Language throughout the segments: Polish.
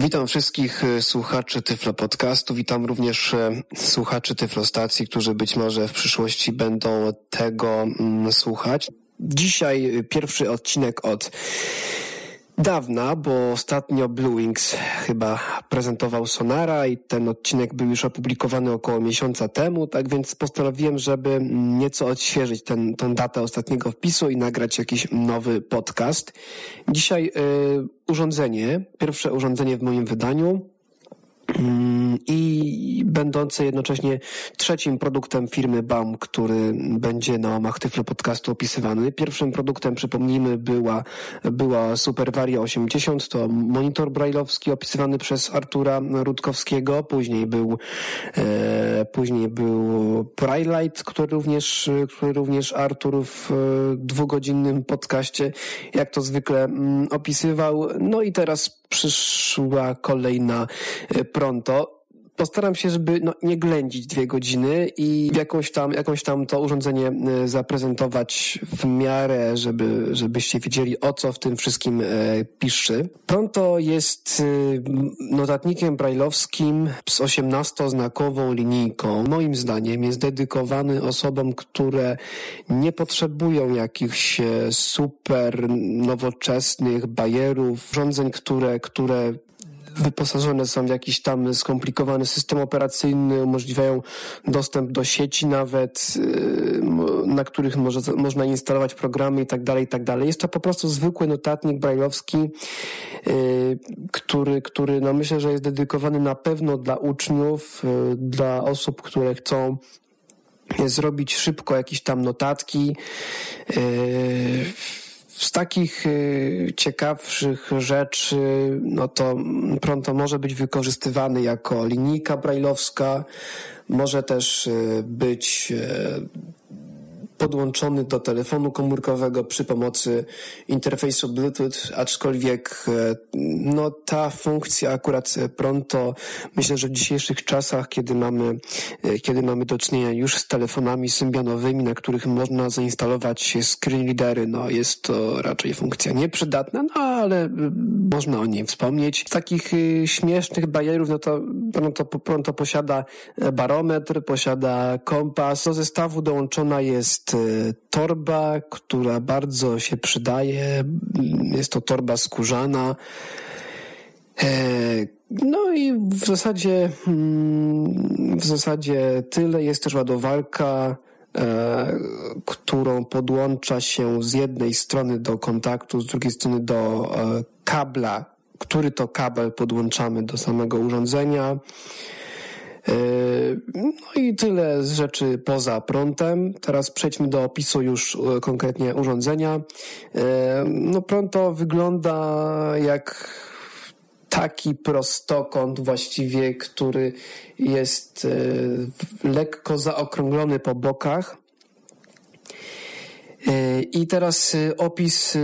Witam wszystkich e, słuchaczy Tyflo Podcastu, witam również e, słuchaczy Tyflo Stacji, którzy być może w przyszłości będą tego mm, słuchać. Dzisiaj pierwszy odcinek od dawna, bo ostatnio Blue Wings chyba prezentował Sonara i ten odcinek był już opublikowany około miesiąca temu, tak więc postanowiłem, żeby nieco odświeżyć ten, tą datę ostatniego wpisu i nagrać jakiś nowy podcast. Dzisiaj y, urządzenie, pierwsze urządzenie w moim wydaniu, i będące jednocześnie trzecim produktem firmy BAM, który będzie na łamach Tyflo Podcastu opisywany. Pierwszym produktem, przypomnijmy, była, była Supervaria 80, to monitor brajlowski opisywany przez Artura Rutkowskiego, później był, e, później był Brightlight, który również, który również Artur w e, dwugodzinnym podcaście, jak to zwykle mm, opisywał. No i teraz przyszła kolejna e, pronto. Postaram się, żeby no, nie ględzić dwie godziny i jakąś tam, jakąś tam to urządzenie e, zaprezentować w miarę, żeby, żebyście wiedzieli o co w tym wszystkim e, pisze. Pronto jest e, notatnikiem brajlowskim z 18-znakową linijką. Moim zdaniem jest dedykowany osobom, które nie potrzebują jakichś e, super nowoczesnych bajerów, urządzeń, które, które wyposażone są w jakiś tam skomplikowany system operacyjny, umożliwiają dostęp do sieci nawet, y, na których może, można instalować programy i tak dalej, i tak dalej. Jest to po prostu zwykły notatnik brajlowski, y, który, który no myślę, że jest dedykowany na pewno dla uczniów, y, dla osób, które chcą zrobić szybko jakieś tam notatki, z takich y, ciekawszych rzeczy, no to pronto może być wykorzystywany jako linijka brajlowska, może też y, być y, podłączony do telefonu komórkowego przy pomocy interfejsu Bluetooth, aczkolwiek e, no, ta funkcja akurat pronto, myślę, że w dzisiejszych czasach, kiedy mamy, e, kiedy mamy do czynienia już z telefonami symbianowymi, na których można zainstalować screen readery, no jest to raczej funkcja nieprzydatna, no ale można o niej wspomnieć. Z takich śmiesznych bajerów, no to pronto, pronto posiada barometr, posiada kompas. Do zestawu dołączona jest Y, torba, która bardzo się przydaje. Jest to torba skórzana. E, no i w zasadzie, mm, w zasadzie tyle. Jest też ładowarka, e, którą podłącza się z jednej strony do kontaktu, z drugiej strony do e, kabla, który to kabel podłączamy do samego urządzenia. E, no i tyle z rzeczy poza prątem. Teraz przejdźmy do opisu już e, konkretnie urządzenia. E, no pronto wygląda jak taki prostokąt właściwie, który jest lekko zaokrąglony po bokach. E, I teraz e, opis,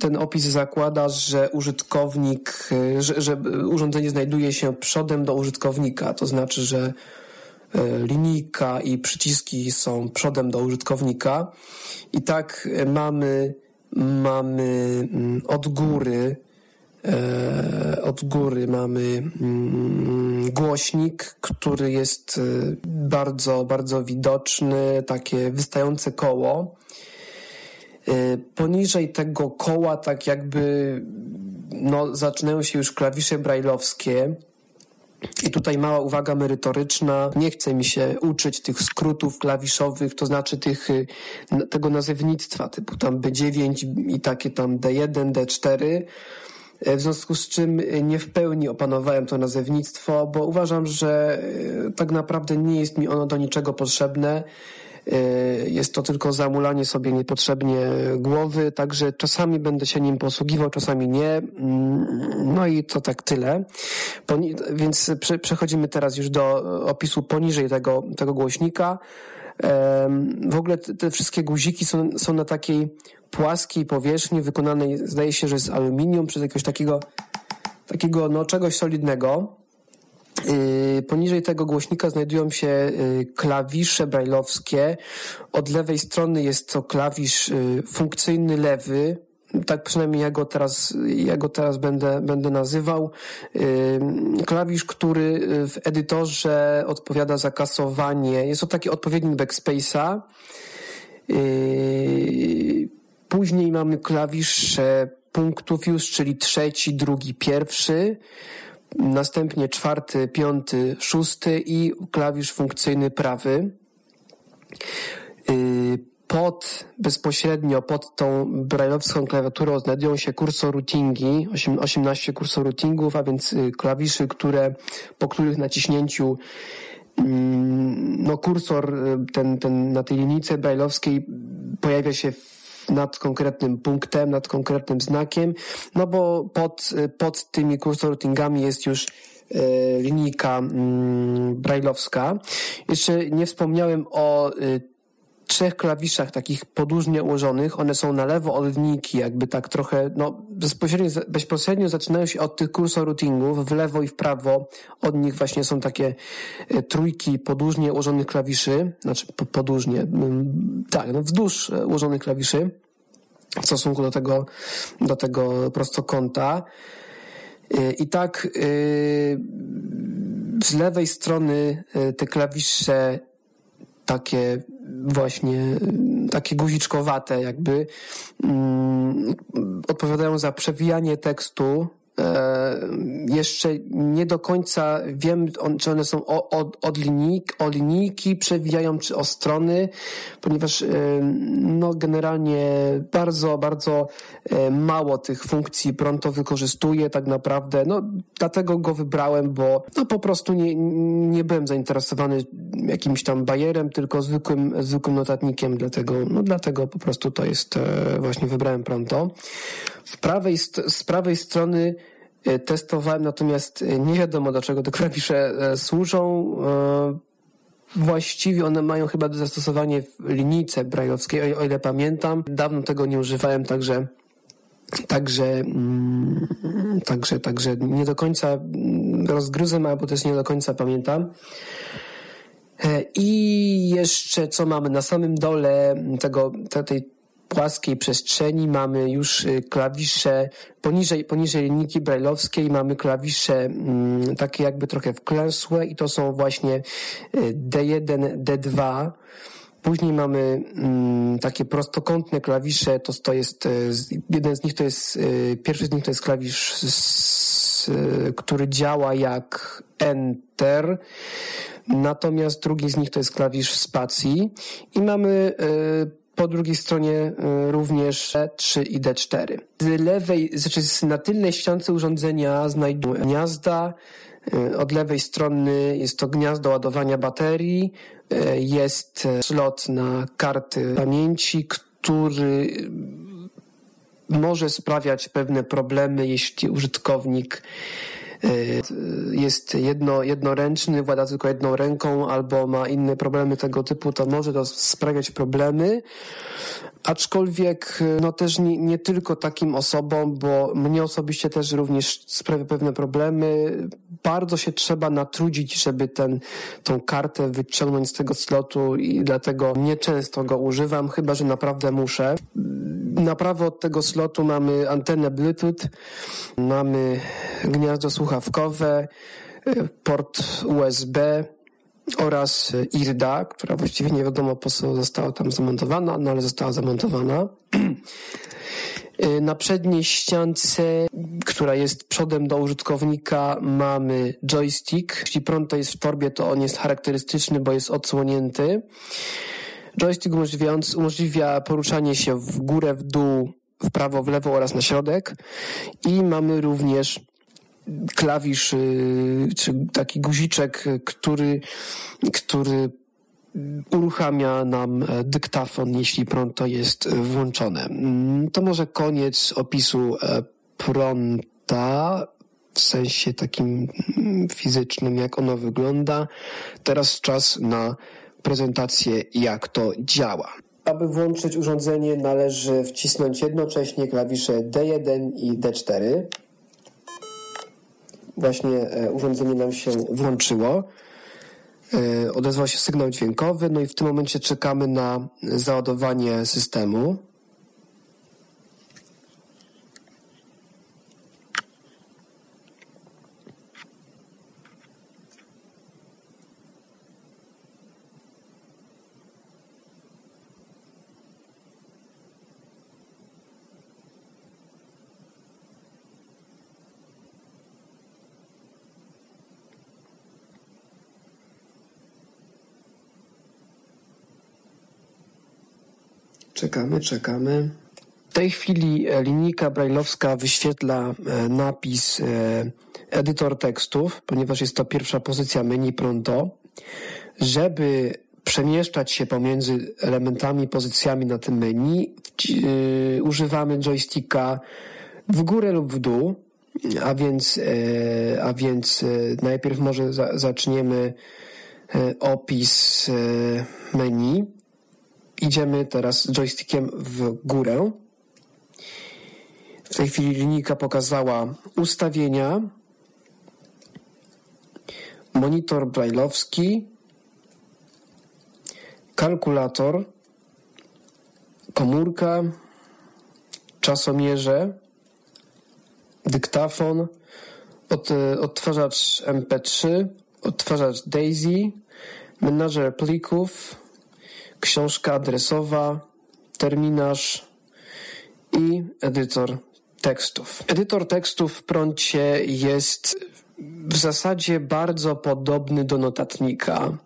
ten opis zakłada, że użytkownik, e, że, że urządzenie znajduje się przodem do użytkownika, to znaczy, że linijka i przyciski są przodem do użytkownika. I tak mamy, mamy mm, od góry, od góry mamy mm, głośnik, który jest bardzo, bardzo widoczny, takie wystające koło. Y, poniżej tego koła tak jakby no, zaczynają się już klawisze brajlowskie. I tutaj mała uwaga merytoryczna. Nie chce mi się uczyć tych skrótów klawiszowych, to znaczy tych, y, tego nazewnictwa typu tam B9 i takie tam D1, D4. Y, w związku z czym nie w pełni opanowałem to nazewnictwo, bo uważam, że tak naprawdę nie jest mi ono do niczego potrzebne. E, jest to tylko zamulanie sobie niepotrzebnie głowy, także czasami będę się nim posługiwał, czasami nie. Mm, no i to tak tyle. Więc przechodzimy teraz już do opisu poniżej tego, tego głośnika. W ogóle te wszystkie guziki są, są na takiej płaskiej powierzchni wykonanej, zdaje się, że z aluminium, przez jakiegoś takiego, takiego no, czegoś solidnego. Y, poniżej tego głośnika znajdują się y, klawisze brajlowskie. Od lewej strony jest to klawisz y, funkcyjny lewy, tak przynajmniej ja go teraz, ja go teraz będę, będę nazywał. Klawisz, który w edytorze odpowiada za kasowanie. Jest to taki odpowiednik backspace'a. Później mamy klawisz punktów już, czyli trzeci, drugi, pierwszy. Następnie czwarty, piąty, szósty i klawisz funkcyjny prawy. Pod, bezpośrednio pod tą brailleowską klawiaturą znajdują się kursor routingi, 18 kursor routingów, a więc y, klawiszy, które, po których naciśnięciu mm, no kursor y, ten, ten na tej linijce brailleowskiej pojawia się nad konkretnym punktem, nad konkretnym znakiem, no bo pod, y, pod tymi kursor routingami jest już linijka mm, brailleowska. Jeszcze nie wspomniałem o trzech klawiszach takich podłużnie ułożonych. One są na lewo od linijki, jakby tak trochę, no bezpośrednio, bezpośrednio zaczynają się od tych kursor routingów, w lewo i w prawo. Od nich właśnie są takie e, trójki podłużnie ułożonych klawiszy, znaczy podłużnie, mm, tak, no wzdłuż e, ułożonych klawiszy w stosunku do tego, do tego prostokąta. E, I tak z lewej strony te klawisze takie właśnie takie guziczkowate jakby mm, odpowiadają za przewijanie tekstu jeszcze nie do końca wiem, czy one są od, od, linijki, o linijki przewijają, czy o strony, ponieważ e, no, generalnie bardzo, bardzo e, mało tych funkcji Pronto wykorzystuje tak naprawdę. No, dlatego go wybrałem, bo no, po prostu nie, nie byłem zainteresowany jakimś tam bajerem, tylko zwykłym, zwykłym notatnikiem, dlatego, no, dlatego po prostu to jest, właśnie wybrałem Pronto. W prawej, z prawej strony e, testowałem, natomiast e, nie wiadomo do czego te klawisze e, służą. Właściwie one mają chyba zastosowanie w linijce brajlowskiej, o ile pamiętam. Dawno tego nie używałem, także Także, mm, także, także nie do końca mm, rozgryzłem, albo też nie do końca pamiętam. I jeszcze co mamy na samym dole tego, tej płaskiej przestrzeni. Mamy już y, klawisze poniżej, poniżej linijki brajlowskiej. Mamy klawisze mm, takie jakby trochę wklęsłe i to są właśnie D1, D2. Później mamy mm, takie prostokątne klawisze, to, to jest, y, jeden z nich to jest, y, pierwszy z nich to jest klawisz, z, który działa jak Enter, natomiast drugi z nich to jest klawisz spacji. I mamy po drugiej stronie y, również D3 i D4. Z lewej, znaczy na tylnej ściance urządzenia znajdują gniazda. Y, od lewej strony jest to gniazdo ładowania baterii. Y, jest slot na karty pamięci, który może sprawiać pewne problemy, jeśli użytkownik jest jedno, jednoręczny, włada tylko jedną ręką albo ma inne problemy tego typu, to może to sprawiać problemy. Aczkolwiek y, no też nie, nie tylko takim osobom, bo mnie osobiście też również sprawia pewne problemy. Bardzo się trzeba natrudzić, żeby ten, tą kartę wyciągnąć z tego slotu i dlatego nieczęsto go używam, chyba że naprawdę muszę. Na prawo od tego slotu mamy antenę Bluetooth, mamy gniazdo słuchawkowe, port USB oraz IRDA, która właściwie nie wiadomo po co została tam zamontowana, no ale została zamontowana. Na przedniej ściance, która jest przodem do użytkownika, mamy joystick. Jeśli prąd to jest w torbie, to on jest charakterystyczny, bo jest odsłonięty. Joystick umożliwiając, umożliwia poruszanie się w górę, w dół, w prawo, w lewo oraz na środek. I mamy również klawisz, y, czy taki guziczek, który, który uruchamia nam dyktafon, jeśli pronto jest włączone. Mm, to może koniec opisu e, pronta w sensie takim mm, fizycznym, jak ono wygląda. Teraz czas na prezentację, jak to działa. Aby włączyć urządzenie, należy wcisnąć jednocześnie klawisze D1 i D4. Właśnie e, urządzenie nam się włączyło. E, odezwał się sygnał dźwiękowy, no i w tym momencie czekamy na załadowanie systemu. Czekamy, czekamy. W tej chwili linijka brajlowska wyświetla napis edytor tekstów, ponieważ jest to pierwsza pozycja menu Pronto. Żeby przemieszczać się pomiędzy elementami, pozycjami na tym menu, używamy joysticka w górę lub w dół, a więc, a więc najpierw może za, zaczniemy opis menu. Idziemy teraz joystickiem w górę. W tej chwili linijka pokazała ustawienia, monitor brailleowski, kalkulator, komórka, czasomierze, dyktafon, od, odtwarzacz MP3, odtwarzacz Daisy, menadżer plików, książka adresowa, terminarz i edytor tekstów. Edytor tekstów w prącie jest w zasadzie bardzo podobny do notatnika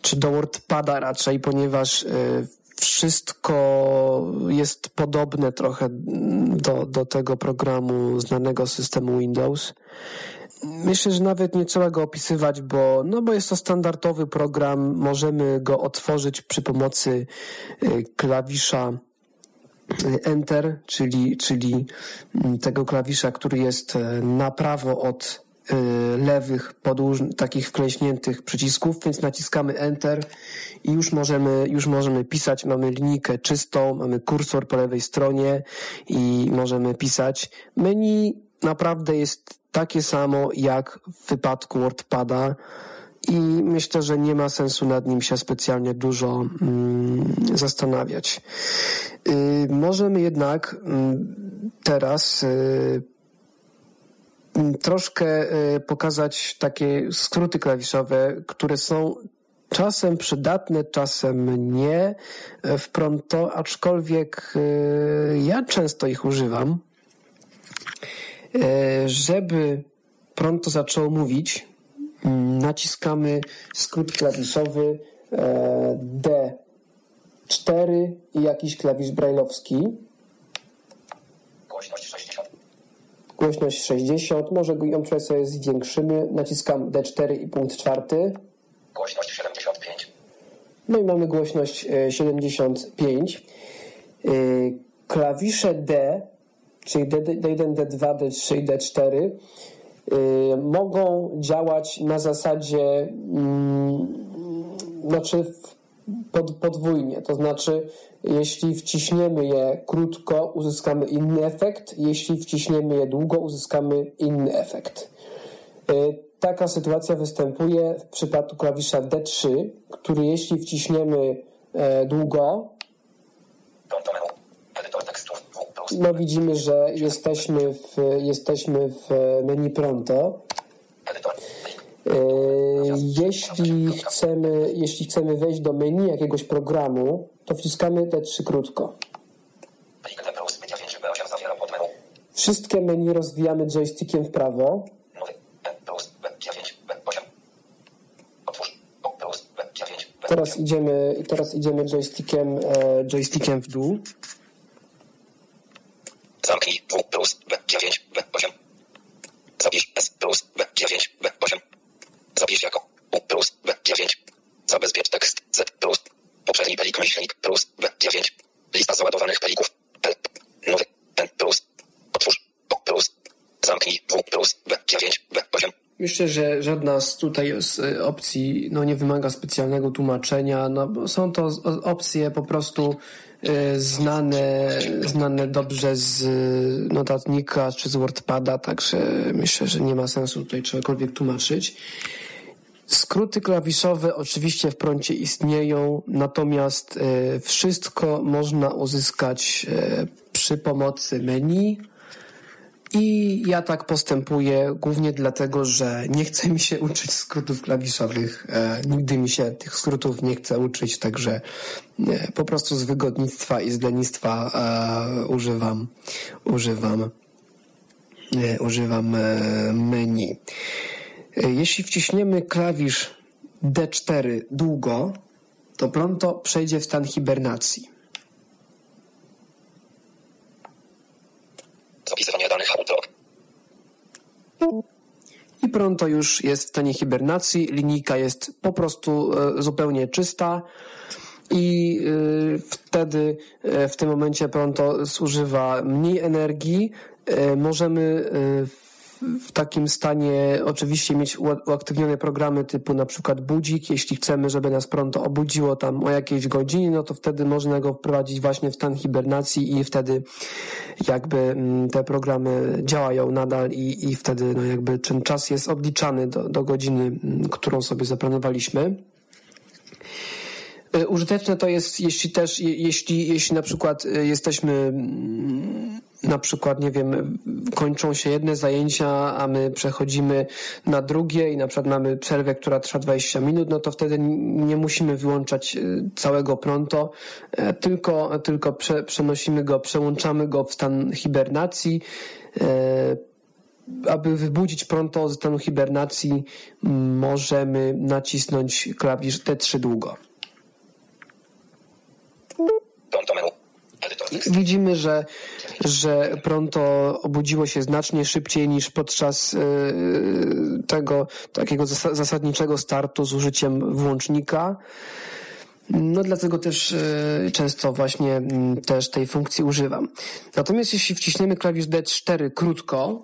czy do WordPada raczej, ponieważ y, wszystko jest podobne trochę do, do tego programu znanego systemu Windows. Myślę, że nawet nie trzeba go opisywać, bo, no bo jest to standardowy program. Możemy go otworzyć przy pomocy y, klawisza y, Enter, czyli, czyli mm, tego klawisza, który jest na prawo od Y, lewych, podłuż, takich wklęśniętych przycisków, więc naciskamy Enter i już możemy, już możemy pisać. Mamy linijkę czystą, mamy kursor po lewej stronie i możemy pisać. Menu naprawdę jest takie samo jak w wypadku WordPada i myślę, że nie ma sensu nad nim się specjalnie dużo mm, zastanawiać. Y, możemy jednak mm, teraz y, troszkę y, pokazać takie skróty klawiszowe, które są czasem przydatne, czasem nie w Pronto, aczkolwiek ja często ich używam. Y, żeby Pronto zaczęło mówić, mm, naciskamy skrót klawiszowy D4 i jakiś klawisz brajlowski. Głośność 60 głośność 60, może ją trochę sobie zwiększymy, naciskam D4 i punkt czwarty. Głośność 75. No i mamy głośność 75. E, e, klawisze D, czyli D1, D2, D3 i D4 mogą działać na zasadzie mm, znaczy pod, podwójnie, to znaczy jeśli wciśniemy je krótko, uzyskamy inny efekt. Jeśli wciśniemy je długo, uzyskamy inny efekt. Y, taka sytuacja występuje w przypadku klawisza D3, który jeśli wciśniemy e, długo, no widzimy, że jesteśmy w, jesteśmy w menu Pronto. E, jeśli chcemy, jeśli chcemy wejść do menu jakiegoś programu, to wciskamy te trzy krótko. Wszystkie menu rozwijamy joystickiem w prawo. Teraz idziemy, teraz idziemy joystickiem, e, joystickiem w dół. Zamknij W plus B9 B8. Zapisz S plus B9 B8. Zapisz jako U plus B9. Zabezpiecz tekst Z plus. Poprzedni plik myślnik plus B9. Lista załadowanych plików. L. Nowy. N plus. Otwórz. O plus. Zamknij W plus B9 B8. Myślę, że żadna z tutaj z y, opcji no, nie wymaga specjalnego tłumaczenia. No, są to opcje po prostu y, znane, znane dobrze z y, notatnika czy z WordPada, także myślę, że nie ma sensu tutaj czegokolwiek tłumaczyć. Skróty klawiszowe oczywiście w prącie istnieją, natomiast e, wszystko można uzyskać e, przy pomocy menu. I ja tak postępuję głównie dlatego, że nie chcę mi się uczyć skrótów klawiszowych. E, nigdy mi się tych skrótów nie chcę uczyć, także e, po prostu z wygodnictwa i z lenistwa e, używam, używam, e, używam e, menu. E, jeśli wciśniemy klawisz D4 długo, to pronto przejdzie w stan hibernacji. Zapisywanie i pronto już jest w stanie hibernacji, linijka jest po prostu e, zupełnie czysta i e, wtedy w tym momencie pronto zużywa mniej energii. Możemy w takim stanie oczywiście mieć uaktywnione programy typu na przykład budzik. Jeśli chcemy, żeby nas pronto obudziło tam o jakiejś godzinie, no to wtedy można go wprowadzić właśnie w stan hibernacji i wtedy jakby mm, te programy działają nadal i, i wtedy no jakby ten czas jest odliczany do, do godziny, mm, którą sobie zaplanowaliśmy. E, użyteczne to jest, jeśli też, jeśli, jeśli na przykład e, jesteśmy mm, na przykład, nie wiem, kończą się jedne zajęcia, a my przechodzimy na drugie i na przykład mamy przerwę, która trwa 20 minut, no to wtedy nie musimy wyłączać y, całego pronto, e, tylko, tylko prze, przenosimy go, przełączamy go w stan hibernacji. E, aby wybudzić pronto ze stanu hibernacji, możemy nacisnąć klawisz T3 długo. Pronto menu. Widzimy, że, że Pronto obudziło się znacznie szybciej niż podczas e, tego takiego zasadniczego startu z użyciem włącznika. No dlatego też e, często właśnie też tej funkcji używam. Natomiast jeśli wciśniemy klawisz D4 krótko,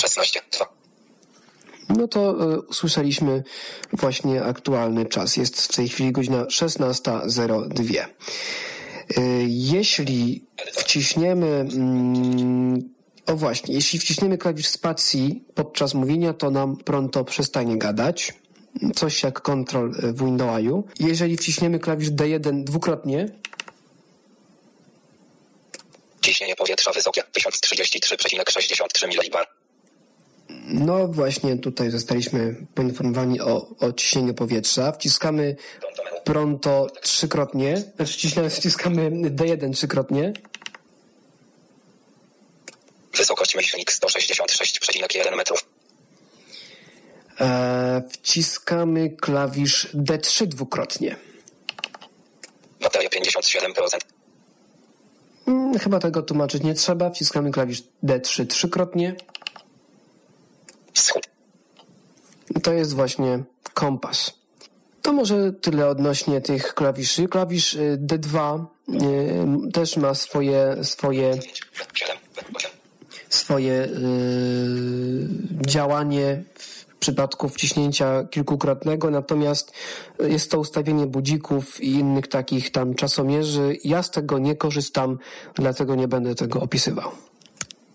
16, 2. no to y, usłyszeliśmy właśnie aktualny czas. Jest w tej chwili godzina 16.02. Y, jeśli wciśniemy, mm, o właśnie, jeśli wciśniemy klawisz spacji podczas mówienia, to nam pronto przestanie gadać. Coś jak Ctrl w Windowsu. Jeżeli wciśniemy klawisz D1 dwukrotnie, Ciśnienie powietrza wysokie 1033,63 mbar. No właśnie tutaj zostaliśmy poinformowani o, o ciśnieniu powietrza. Wciskamy pronto trzykrotnie, znaczy wciskamy, wciskamy D1 trzykrotnie. Wysokość myślnik 166,1 metrów. E, wciskamy klawisz D3 dwukrotnie. Bateria 57%. Hmm, chyba tego tłumaczyć nie trzeba. Wciskamy klawisz D3 trzykrotnie. Wschód. To jest właśnie kompas. To może tyle odnośnie tych klawiszy. Klawisz y, D2 y, też ma swoje swoje swoje y, działanie w przypadku wciśnięcia kilkukrotnego, natomiast jest to ustawienie budzików i innych takich tam czasomierzy. Ja z tego nie korzystam, dlatego nie będę tego opisywał.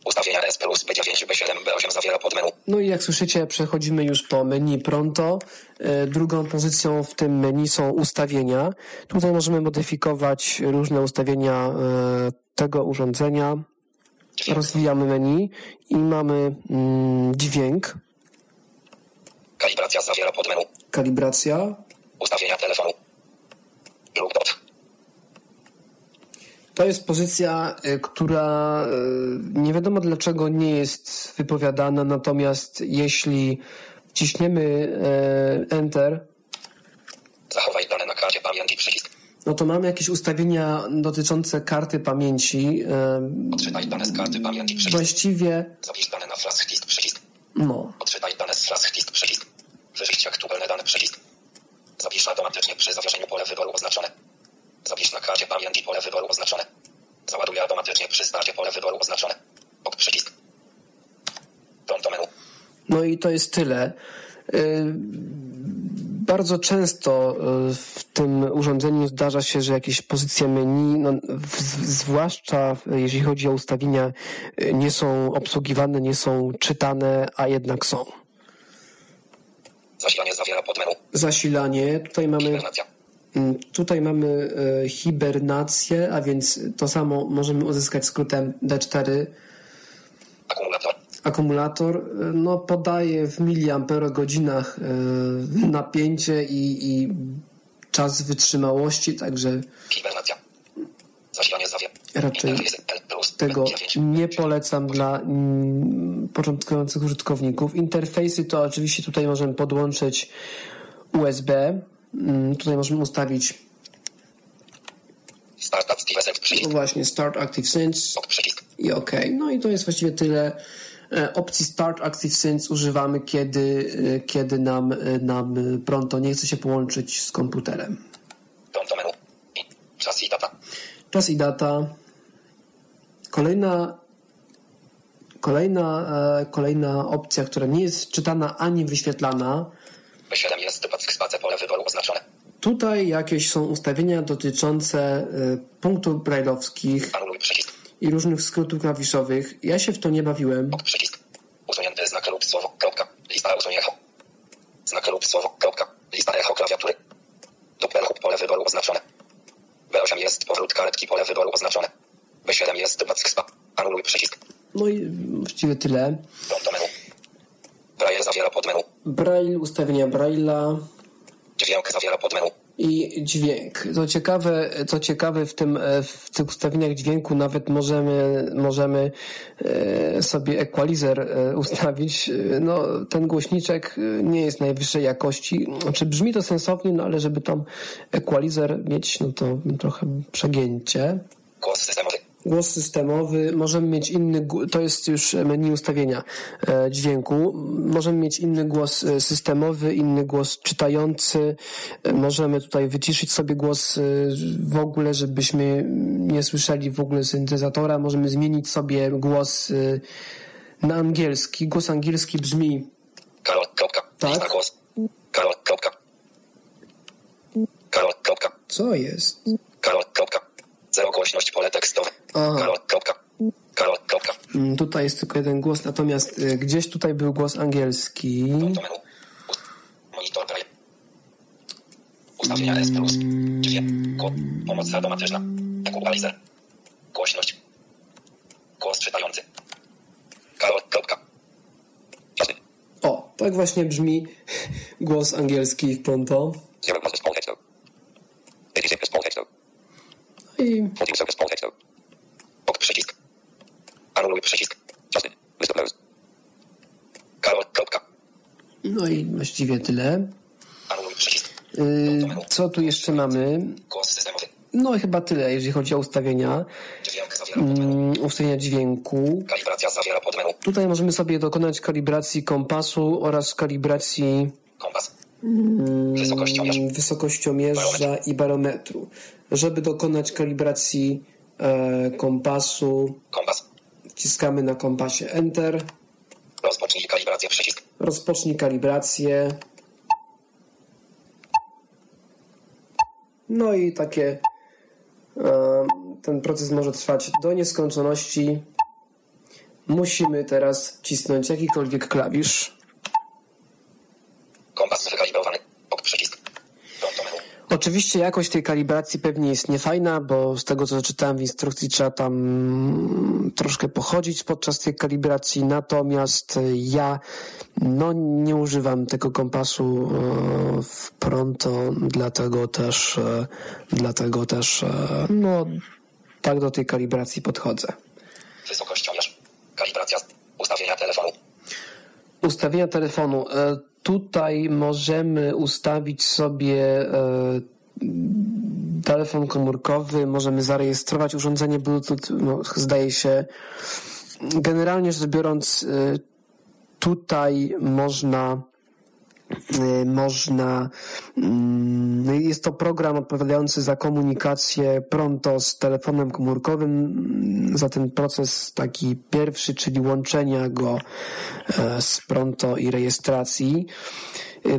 Ustawienia S plus B9, B7, B8 zawiera podmenu. No i jak słyszycie, przechodzimy już po menu pronto. E, drugą pozycją w tym menu są ustawienia. Tutaj możemy modyfikować różne ustawienia e, tego urządzenia. Rozwijamy menu i mamy mm, dźwięk. Kalibracja zawiera podmenu. Kalibracja. Ustawienia telefonu. Lub dot. To jest pozycja, y, która y, nie wiadomo dlaczego nie jest wypowiadana, natomiast jeśli wciśniemy y, Enter, Zachowaj dane na karcie pamięci przycisk. no to mamy jakieś ustawienia dotyczące karty pamięci. Odczytaj dane z karty pamięci przycisk. Właściwie, Zapisz dane na flash disk przycisk. no, Odczytaj dane z flash disk przycisk. Wyjść aktualne dane przycisk. Zapisz automatycznie przy zawieszeniu pole wyboru oznaczone. Zapisz na karcie pamięci pole wyboru oznaczone. Załaduj automatycznie przy starcie pole wyboru oznaczone. Ok przycisk. Pronto menu. no i to jest tyle. Y, Bardzo często y, w tym urządzeniu zdarza się, że jakieś pozycje menu, no, w, zwłaszcza jeżeli chodzi o ustawienia, y, nie są obsługiwane, nie są czytane, a jednak są. Zasilanie zawiera podmenu. Zasilanie, tutaj mamy Hibernacja. Mm, Tutaj mamy e, hibernację, a więc to samo możemy uzyskać skrótem D4. Akumulator. Akumulator e, no, podaje w miliamperogodzinach e, napięcie i, i czas wytrzymałości, także Hibernacja. Zasilanie raczej tego B9. nie polecam dla mm, początkujących użytkowników. Interfejsy to oczywiście tutaj możemy podłączyć USB. Mm, Tutaj możemy ustawić Steve no przycisk. właśnie Start Active Sync i OK. No i to jest właściwie tyle. E, opcji Start Active Sync używamy, kiedy, e, kiedy nam, e, nam Pronto nie chce się połączyć z komputerem. Czas i data. Czas i data. Kolejna, kolejna, kolejna opcja, która nie jest czytana ani wyświetlana. B7 jest spacer pole wyboru oznaczone. Tutaj jakieś są ustawienia dotyczące punktów brajlowskich. I różnych skrótów klawiszowych. Ja się w to nie bawiłem. Przycisk. Usunięty znak lub słowo. Kropka. Lista usunie echo. Znak lub słowo. Kropka. Lista echo klawiatury. Doppler pole wyboru oznaczone. B8 jest powrót karetki pole wyboru oznaczone. B7 jest backspa. Anuluj przycisk. No i właściwie tyle. Pronto menu. Braille zawiera podmenu. Braille, ustawienia Braille'a. Dźwięk zawiera podmenu i dźwięk. Co ciekawe, co ciekawe w, tym, e, w tych ustawieniach dźwięku nawet możemy, możemy e, sobie equalizer e, ustawić. No, ten głośniczek nie jest najwyższej jakości. Znaczy brzmi to sensownie, no ale żeby tam equalizer mieć, no to trochę przegięcie. Głos systemowy możemy mieć inny, to jest już menu ustawienia e, dźwięku, możemy mieć inny głos e, systemowy, inny głos czytający, e, możemy tutaj wyciszyć sobie głos w ogóle, żebyśmy nie słyszeli w ogóle syntezatora, możemy zmienić sobie głos na angielski. Głos angielski brzmi Karol, kropka, tak? głos. Karol, kropka. Karol, kropka. Co jest? Karol, kropka. Zero głośność pole tekstowe. Karol, kropka. Karol, kropka. Mm, tutaj jest tylko jeden głos, natomiast y, gdzieś tutaj był głos angielski. Monitor braille. Ustawienia S+. Dźwięk. Pomoc automatyczna. Equalizer. Głośność. Głos czytający. Karol, kropka. O, tak właśnie brzmi głos angielski w Pronto. I... Ok przycisk. Anuluj przycisk. Karol, kropka. No i właściwie tyle. Yy, co tu jeszcze mamy? No chyba tyle, jeżeli chodzi o ustawienia. Dźwięk podmenu. ustawienia dźwięku. Tutaj możemy sobie dokonać kalibracji kompasu oraz kalibracji kompas. Wysokościomierza, wysokościomierza i barometru. Żeby dokonać kalibracji e, kompasu, kompas. wciskamy na kompasie Enter. Rozpocznij. Rozpocznij kalibrację. No i takie e, ten proces może trwać do nieskończoności. Musimy teraz wcisnąć jakikolwiek klawisz. Kompas wykalibrowany. Ok przycisk. Oczywiście jakość tej kalibracji pewnie jest niefajna, bo z tego co czytałem w instrukcji trzeba tam troszkę pochodzić podczas tej kalibracji, natomiast ja no, nie używam tego kompasu e, w pronto, dlatego też e, dlatego też e, no, tak do tej kalibracji podchodzę. Wysokościomierz. Kalibracja ustawienia telefonu. Ustawienia telefonu tutaj możemy ustawić sobie telefon komórkowy, możemy zarejestrować urządzenie Bluetooth, no, zdaje się. Generalnie rzecz biorąc, e, tutaj można Y, można, mm, jest to program odpowiadający za komunikację pronto z telefonem komórkowym, mm, za ten proces taki pierwszy, czyli łączenia go e, z pronto i rejestracji.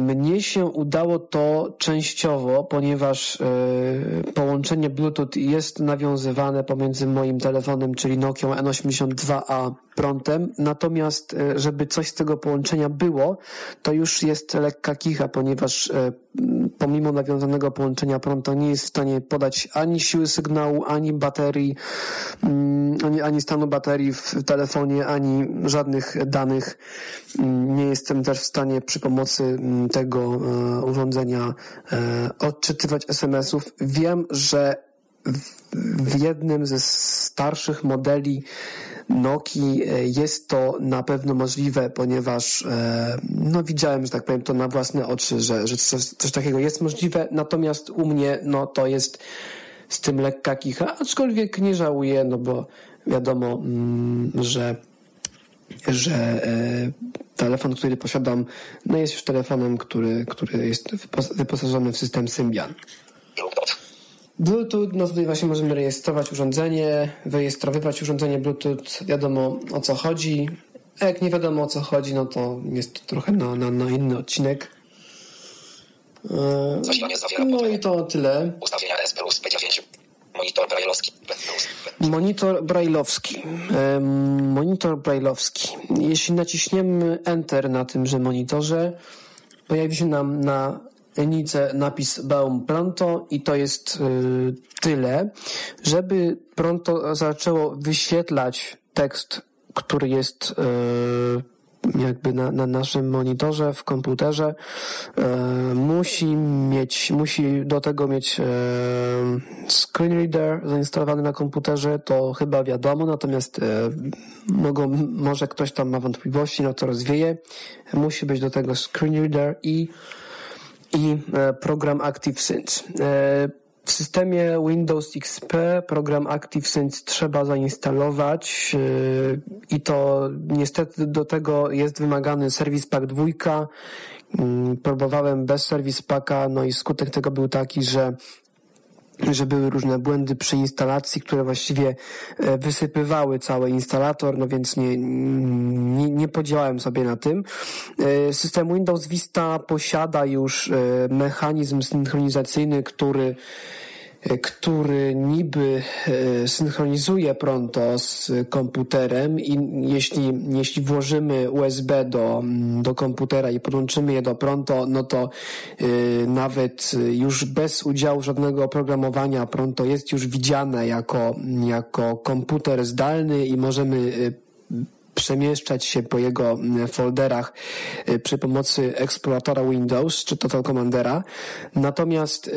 Mnie się udało to częściowo, ponieważ e, połączenie Bluetooth jest nawiązywane pomiędzy moim telefonem, czyli Nokia N82 a prądem. Natomiast, e, żeby coś z tego połączenia było, to już jest lekka kicha, ponieważ e, pomimo nawiązanego połączenia prąd nie jest w stanie podać ani siły sygnału, ani baterii, mm, ani, ani stanu baterii w telefonie, ani żadnych danych. Nie jestem też w stanie przy pomocy mm, tego e, urządzenia odczytywać SMS-ów. Wiem, że w jednym ze starszych modeli Nokii e, jest to na pewno możliwe, ponieważ e, no widziałem, że tak powiem, to na własne oczy, że, że coś, coś takiego jest możliwe, natomiast u mnie no to jest z tym lekka kicha, aczkolwiek nie żałuję, no bo wiadomo, mm, że że telefon, który posiadam, no jest już telefonem, który, który jest wyposażony w system Symbian. Bluetooth, no tutaj właśnie możemy rejestrować urządzenie, wyrejestrowywać urządzenie Bluetooth, wiadomo o co chodzi. A jak nie wiadomo o co chodzi, no to jest to trochę na, na, na inny odcinek. No i to tyle. Ustawienia S plus P9. Monitor brajlowski. Monitor brajlowski. Monitor brajlowski. Jeśli naciśniemy Enter na tymże monitorze, pojawi się nam na linijce napis Baum Pronto i to jest y, tyle. Żeby Pronto zaczęło wyświetlać tekst, który jest jakby na, na naszym monitorze w komputerze e, musi mieć, musi do tego mieć e, screen reader zainstalowany na komputerze, to chyba wiadomo, natomiast e, mogą, może ktoś tam ma wątpliwości, no to rozwieje. Musi być do tego screen reader i, i e, program ActiveSync. E, w systemie Windows XP program ActiveSync trzeba zainstalować yy, i to niestety do tego jest wymagany Service Pack 2. Mm, próbowałem bez Service Packa, no i skutek tego był taki, że że były różne błędy przy instalacji, które właściwie e, wysypywały cały instalator, no więc nie, nie, nie podziałałem sobie na tym. E, system Windows Vista posiada już e, mechanizm synchronizacyjny, który który niby e, synchronizuje Pronto z komputerem i jeśli, jeśli włożymy USB do, do komputera i podłączymy je do Pronto, no to e, nawet już bez udziału żadnego oprogramowania Pronto jest już widziane jako, jako komputer zdalny i możemy e, przemieszczać się po jego mm, folderach y, przy pomocy eksploratora Windows czy Total Commandera. Natomiast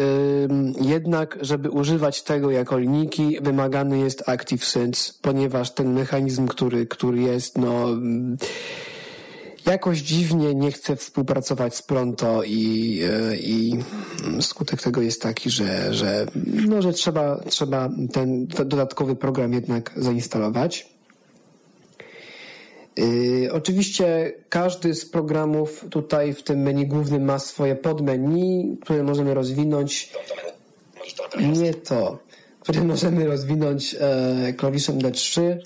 jednak, żeby używać tego jako linijki, wymagany jest ActiveSync, ponieważ ten mechanizm, który, który jest, no mm, jakoś dziwnie nie chce współpracować z Pronto i, y, i skutek tego jest taki, że, że, no, że trzeba, trzeba ten dodatkowy program jednak zainstalować. Yy, oczywiście każdy z programów tutaj w tym menu głównym ma swoje podmenu, które możemy rozwinąć. Nie to, które możemy rozwinąć e, klawiszem D3.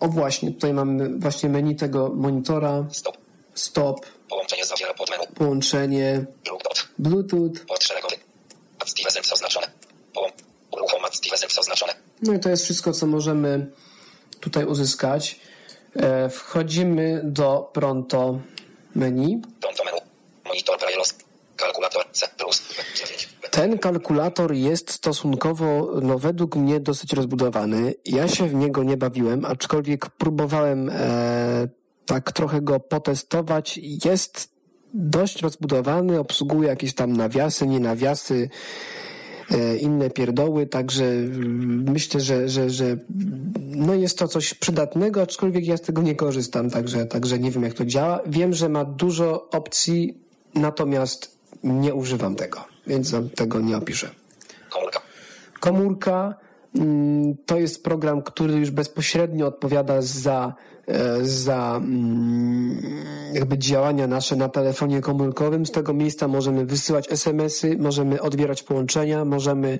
O właśnie, tutaj mamy właśnie menu tego monitora. Stop. Stop. Połączenie zawiera podmenu. Połączenie. Bluetooth. Port szeregowy. Active oznaczone. Uruchom Active oznaczone. No i to jest wszystko, co możemy tutaj uzyskać. E, wchodzimy do Pronto menu. Pronto menu. Monitor Braille'owski. Kalkulator C+. Ten kalkulator jest stosunkowo, no według mnie, dosyć rozbudowany. Ja się w niego nie bawiłem, aczkolwiek próbowałem e, tak trochę go potestować. Jest dość rozbudowany, obsługuje jakieś tam nawiasy, nie nawiasy, E, inne pierdoły, także mm, myślę, że, że, że no jest to coś przydatnego, aczkolwiek ja z tego nie korzystam, także, także nie wiem jak to działa. Wiem, że ma dużo opcji, natomiast nie używam tego, więc tego nie opiszę. Komórka. Komórka mm, to jest program, który już bezpośrednio odpowiada za za mm, jakby działania nasze na telefonie komórkowym. Z tego miejsca możemy wysyłać SMS-y, możemy odbierać połączenia, możemy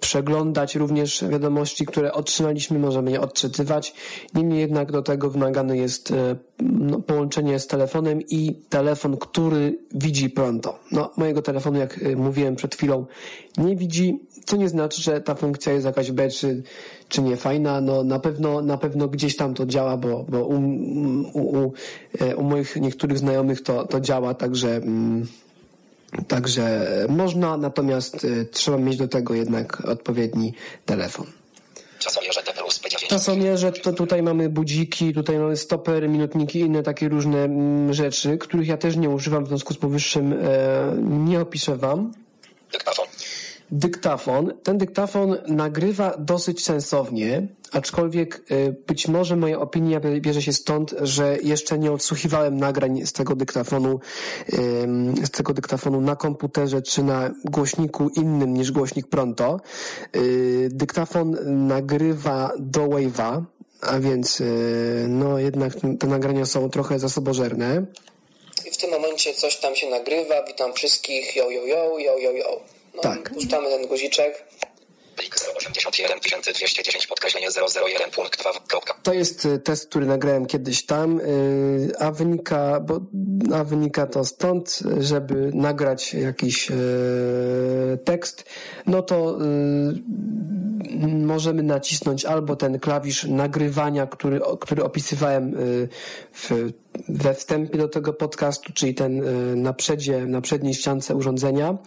przeglądać również wiadomości, które otrzymaliśmy, możemy je odczytywać. Niemniej jednak do tego wymagane jest e, no, połączenie z telefonem i telefon, który widzi pronto. No, mojego telefonu, jak e, mówiłem przed chwilą, nie widzi, co nie znaczy, że ta funkcja jest jakaś B czy, czy nie fajna. No, na pewno, na pewno gdzieś tam to działa, bo, bo u, u, u, e, u moich niektórych znajomych to, to działa, także mm, Także można, natomiast y, trzeba mieć do tego jednak odpowiedni telefon. Czasomierze to tutaj mamy budziki, tutaj mamy stopery, minutniki i inne takie różne mm, rzeczy, których ja też nie używam, w związku z powyższym e, nie opiszę Wam. Dyktafon. Dyktafon. Ten dyktafon nagrywa dosyć sensownie, aczkolwiek y, być może moja opinia bierze się stąd, że jeszcze nie odsłuchiwałem nagrań z tego dyktafonu, z tego dyktafonu na komputerze czy na głośniku innym niż głośnik Pronto. Y, dyktafon nagrywa do Wave'a, a więc no jednak te nagrania są trochę zasobożerne. I w tym momencie coś tam się nagrywa. Witam wszystkich. Yo, yo, yo, yo, yo, yo. No, tak. Puszczamy ten guziczek. Plik 081210 podkreślenie 001 punkt 2. To jest y, test, który nagrałem kiedyś tam, y, a wynika, bo, a wynika to stąd, żeby nagrać jakiś y, tekst, no to możemy nacisnąć albo ten klawisz nagrywania, który, który opisywałem w, we wstępie do tego podcastu, czyli ten na przedzie, na przedniej ściance urządzenia,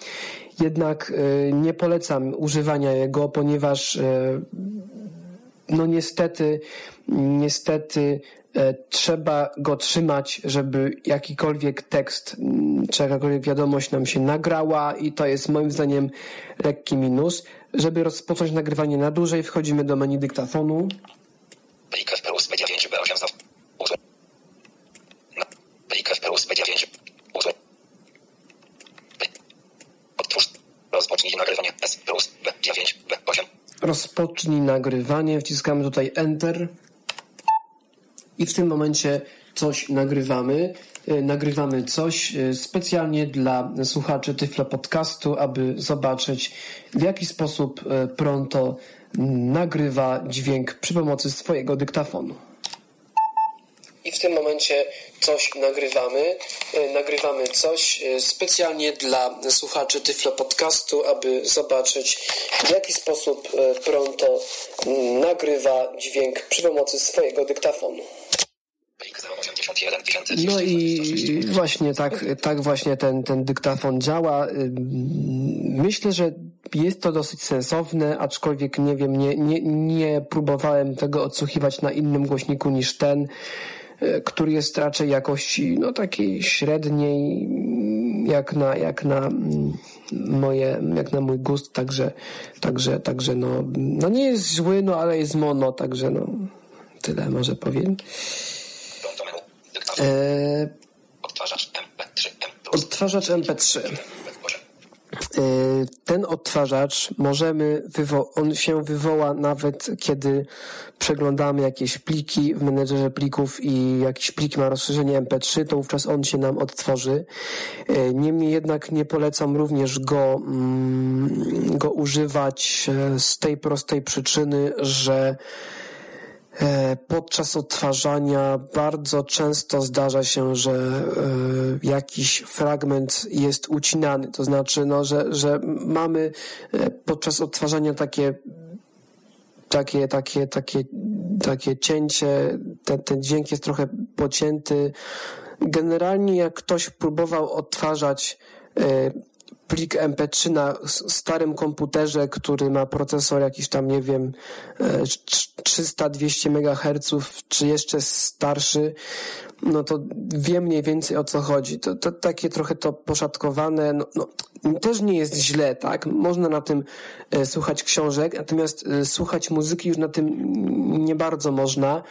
jednak e, nie polecam używania jego, ponieważ e, no niestety, niestety e, trzeba go trzymać, żeby jakikolwiek tekst czy jakakolwiek wiadomość nam się nagrała i to jest moim zdaniem lekki minus. Żeby rozpocząć nagrywanie na dłużej, wchodzimy do menu dyktafonu. Plik FPUS Media 5 B8 Plik FPUS Media 5 Rozpocznij nagrywanie S plus B9 B8. Rozpocznij nagrywanie, wciskamy tutaj Enter. I w tym momencie coś nagrywamy. E, nagrywamy coś e, specjalnie dla słuchaczy Tyflo Podcastu, aby zobaczyć w jaki sposób e, Pronto nagrywa dźwięk przy pomocy swojego dyktafonu i w tym momencie coś nagrywamy. E, nagrywamy coś e, specjalnie dla słuchaczy Tyflo Podcastu, aby zobaczyć w jaki sposób e, Pronto nagrywa dźwięk przy pomocy swojego dyktafonu. No i właśnie tak, tak właśnie ten, ten dyktafon działa. Myślę, że jest to dosyć sensowne, aczkolwiek nie wiem, nie, nie, nie próbowałem tego odsłuchiwać na innym głośniku niż ten. E, który jest raczej jakości no takiej średniej jak na, jak na mm, moje, jak na mój gust, także, także, także no, no nie jest zły, no ale jest mono, także no tyle może powiem. E, odtwarzacz MP3. Odtwarzacz MP3. Y, ten odtwarzacz możemy, on się wywoła nawet kiedy przeglądamy jakieś pliki w menedżerze plików i jakiś plik ma rozszerzenie MP3, to wówczas on się nam odtworzy. Y, niemniej jednak nie polecam również go, mm, go używać e, z tej prostej przyczyny, że E, podczas odtwarzania bardzo często zdarza się, że e, jakiś fragment jest ucinany. To znaczy, no, że, że mamy e, podczas odtwarzania takie takie, takie, takie, takie cięcie, ten, ten dźwięk jest trochę pocięty. Generalnie jak ktoś próbował odtwarzać plik MP3 na starym komputerze, który ma procesor jakiś tam, nie wiem, 300-200 e, MHz, czy jeszcze starszy, no to wiem mniej więcej o co chodzi. To, to takie trochę to poszatkowane, no, no, też nie jest źle, tak? Można na tym e, słuchać książek, natomiast e, słuchać muzyki już na tym nie bardzo można.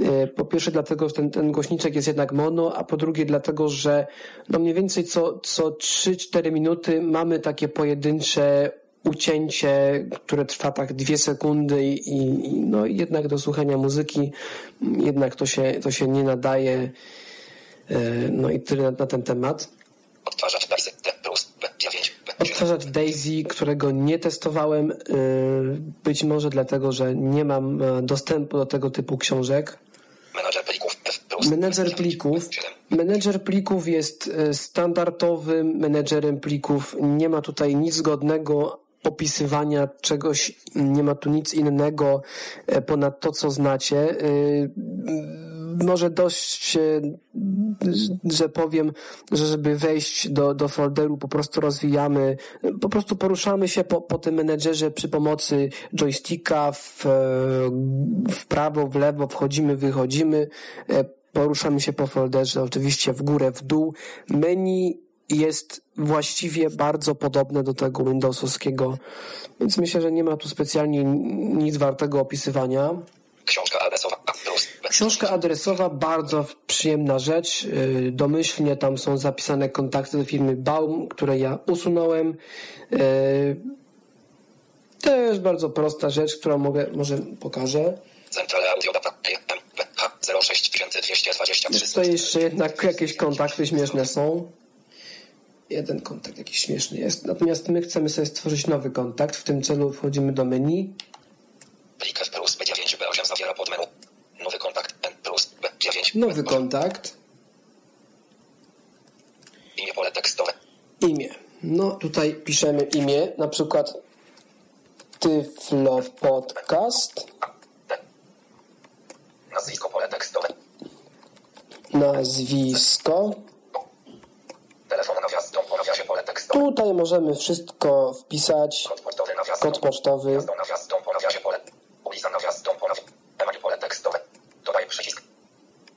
E, po pierwsze dlatego, że ten, ten głośniczek jest jednak mono, a po drugie dlatego, że no mniej więcej co, co 3-4 minuty mamy takie pojedyncze ucięcie, które trwa tak dwie sekundy i, i no jednak do słuchania muzyki jednak to się, to się nie nadaje. E, no i tyle na, na ten temat. Odtwarzacz Daisy plus B9. Odtwarzacz Daisy, którego nie testowałem, e, być może dlatego, że nie mam dostępu do tego typu książek. Menedżer plików. Menedżer plików. Jest e, standardowym menedżerem plików. Nie ma tutaj nic zgodnego opisywania czegoś, nie ma tu nic innego e, ponad to, co znacie. E, może dość, że powiem, że żeby wejść do, do folderu, po prostu rozwijamy, po prostu poruszamy się po, po tym menedżerze przy pomocy joysticka w, w prawo, w lewo, wchodzimy, wychodzimy, poruszamy się po folderze, oczywiście w górę, w dół. Menu jest właściwie bardzo podobne do tego Windowsowskiego, więc myślę, że nie ma tu specjalnie nic wartego opisywania. Książka adresowa. Książka adresowa, bardzo przyjemna rzecz. Y, domyślnie tam są zapisane kontakty do firmy Baum, które ja usunąłem. Y, też bardzo prosta rzecz, którą mogę, może pokażę. Centrale Audio Data Tutaj jeszcze jednak jakieś kontakty śmieszne są. Jeden kontakt jakiś śmieszny jest. Natomiast my chcemy sobie stworzyć nowy kontakt. W tym celu wchodzimy do menu. Plus B9 B8 zawiera. Nowy kontakt N plus B9. Nowy kontakt. Imię pole tekstowe. Imię. No tutaj piszemy imię, na przykład Tyflo Podcast. Nazwisko pole tekstowe. Nazwisko. Tutaj możemy wszystko wpisać. Kod pocztowy.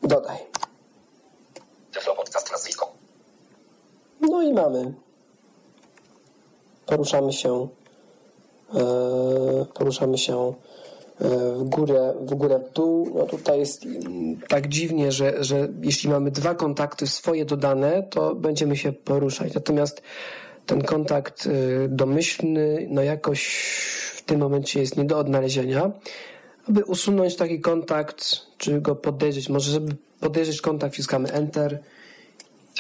Dodaj. No i mamy. Poruszamy się. e, poruszamy się w górę, w górę, w dół. No tutaj jest tak dziwnie, że, że jeśli mamy dwa kontakty swoje dodane, to będziemy się poruszać. Natomiast ten kontakt e, domyślny, no jakoś w tym momencie jest nie do odnalezienia. Aby usunąć taki kontakt, czy go podejrzeć, może żeby podejrzeć kontakt, wciskamy Enter.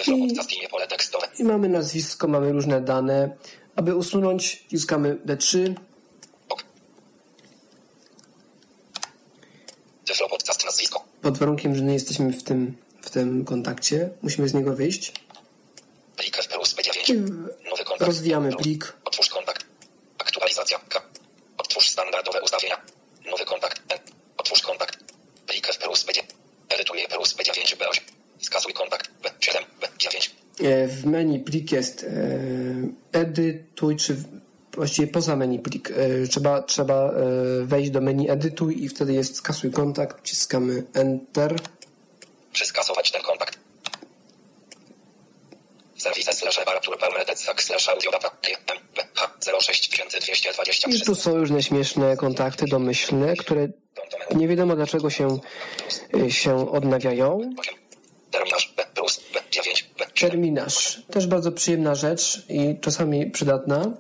I-. I mamy nazwisko, mamy różne dane. Aby usunąć, wciskamy D3. Ok. Tyflo podcast nazwisko. Pod warunkiem, że nie jesteśmy w tym, w tym kontakcie. Musimy z niego wyjść. Plik F plus B9. Nowy kontakt. Rozwijamy plik. Otwórz kontakt. Aktualizacja. Otwórz standardowe ustawienia. Nowy kontakt. Otwórz kontakt. Plik F plus B9. Edytuję plus B9 B8. Skasuj kontakt. B7 B9. E, W menu plik jest e, edytuj, czy właściwie poza menu plik. E, Trzeba, trzeba e, wejść do menu edytuj i wtedy jest skasuj kontakt. Wciskamy Enter. Czy skasować ten kontakt? Serwis slash Artur Pełmedecak slash audiodata M B H 06223 I tu są różne śmieszne kontakty domyślne, które nie wiadomo dlaczego się, e, się odnawiają. 8. Terminarz B plus B9 B7. Terminarz. Też bardzo przyjemna rzecz i czasami przydatna.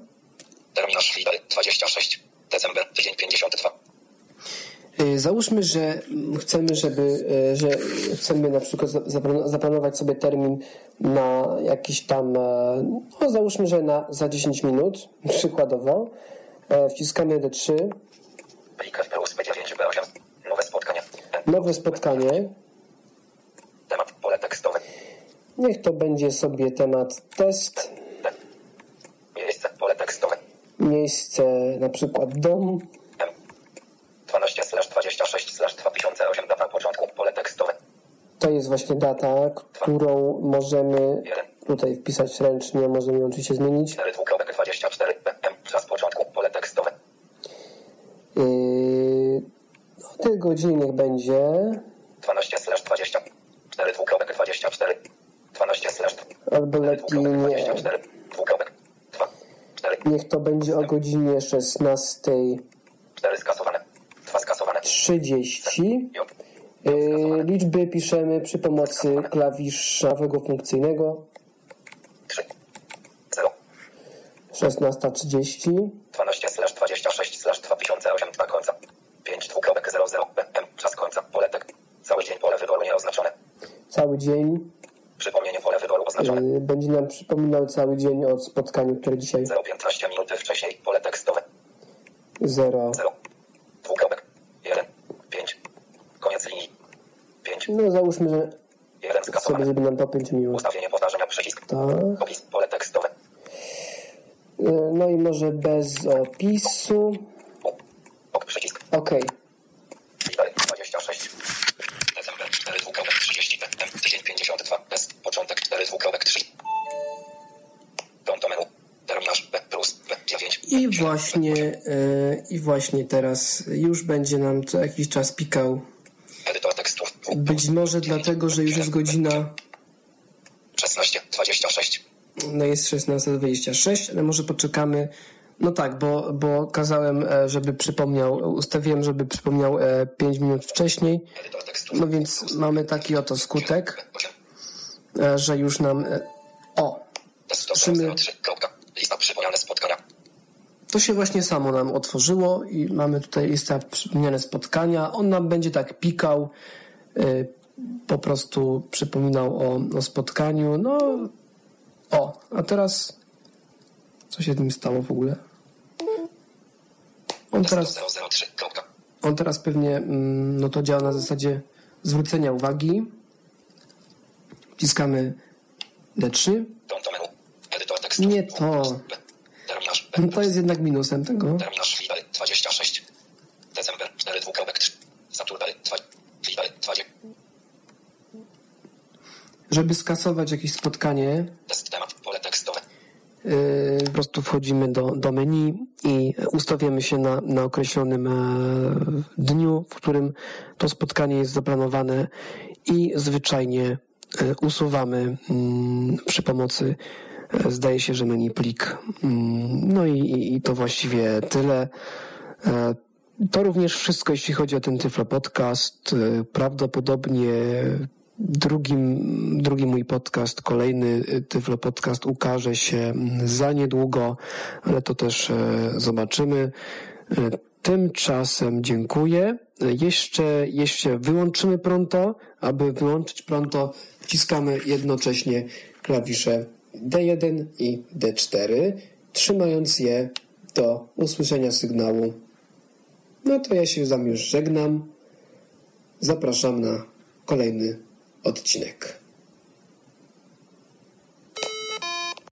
Terminarz lider 26. December tydzień 52. Y, Załóżmy, że chcemy, żeby, y, że chcemy na przykład za- zaplan- zaplanować sobie termin na jakiś tam, e, no załóżmy, że na za 10 minut, przykładowo. E, Wciskamy D3, Plik F plus B9 B8. Nowe spotkanie. nowe spotkanie. Temat pole tekstowe. Niech to będzie sobie temat test. Miejsce pole tekstowe. miejsce na przykład dom, M. 12 slash 26 slash 2008 data początku pole tekstowe. To jest właśnie data, którą możemy tutaj wpisać ręcznie, możemy ją oczywiście zmienić. 4 dwukropek 24 M. Czas początku pole tekstowe. Yy, o tej godzinie niech będzie 12 slash 20 4 dwukropek 24 12 slash albo lepiej nie. 24 dwukropek 2 4 Niech to będzie o godzinie 16.30. 4 skasowane 2 skasowane J Yy, liczby piszemy przy pomocy klawisza prawego funkcyjnego. 3 0 16.30. 12 slash 26 slash 2008 2 końca. 5 dwukropek 00 M. Czas końca. Pole tek. Cały dzień pole wyboru nieoznaczone. Cały dzień. Przypomnienie pole wyboru oznaczone. Yy, będzie nam przypominał cały dzień o spotkaniu, które dzisiaj 0,15 minuty wcześniej. Pole tekstowe. 0. 0 dwukropek 1 5 Koniec linii 5 No załóżmy, że 1 sobie żeby nam po 5 minut. Ustawienie powtarzania przycisk. Tak. Opis pole tekstowe. Yy, No i może bez opisu. Ok przycisk. OK. Lider 26 December. 4 dwukropek 30 M tydzień 52 S Początek. 4 dwukropek 3 Konto menu. Terminarz B plus. B9 I właśnie, yy, I właśnie teraz już będzie nam co jakiś czas pikał. Być może dlatego, że już jest godzina, 16 26 no jest 16.26, ale może poczekamy. No tak, bo, bo kazałem, e, żeby przypomniał, ustawiłem, żeby przypomniał 5 minut wcześniej. No więc mamy taki oto skutek, 8 e, że już nam. e, O, Desktop Szymy. 03 kropka Lista przypomniane spotkania To się właśnie samo nam otworzyło i mamy tutaj listę przypomniane spotkania. On nam będzie tak pikał. Y, po prostu przypominał o, o spotkaniu. No, o, a teraz co się z nim stało w ogóle? On teraz, on teraz pewnie mm, no to działa na zasadzie zwrócenia uwagi. Wciskamy D3. Nie to. To jest jednak minusem tego. Terminarz 26. December 4 dwukropek Saturn 2. 20. Żeby skasować jakieś spotkanie. Yy, po prostu wchodzimy do, do menu i ustawiamy się na, na określonym e, dniu, w którym to spotkanie jest zaplanowane i zwyczajnie e, usuwamy mm, przy pomocy e, zdaje się, że menu plik. Mm, no i, i to właściwie tyle. To również wszystko, jeśli chodzi o ten Tyflo Podcast. Prawdopodobnie Drugim, drugi mój podcast, kolejny Tyflo Podcast ukaże się za niedługo, ale to też e, zobaczymy. E, tymczasem dziękuję. Jeszcze, jeszcze wyłączymy pronto. Aby wyłączyć pronto, wciskamy jednocześnie klawisze D1 i D4, trzymając je do usłyszenia sygnału. No to ja się z Wami już żegnam. Zapraszam na kolejny odcinek.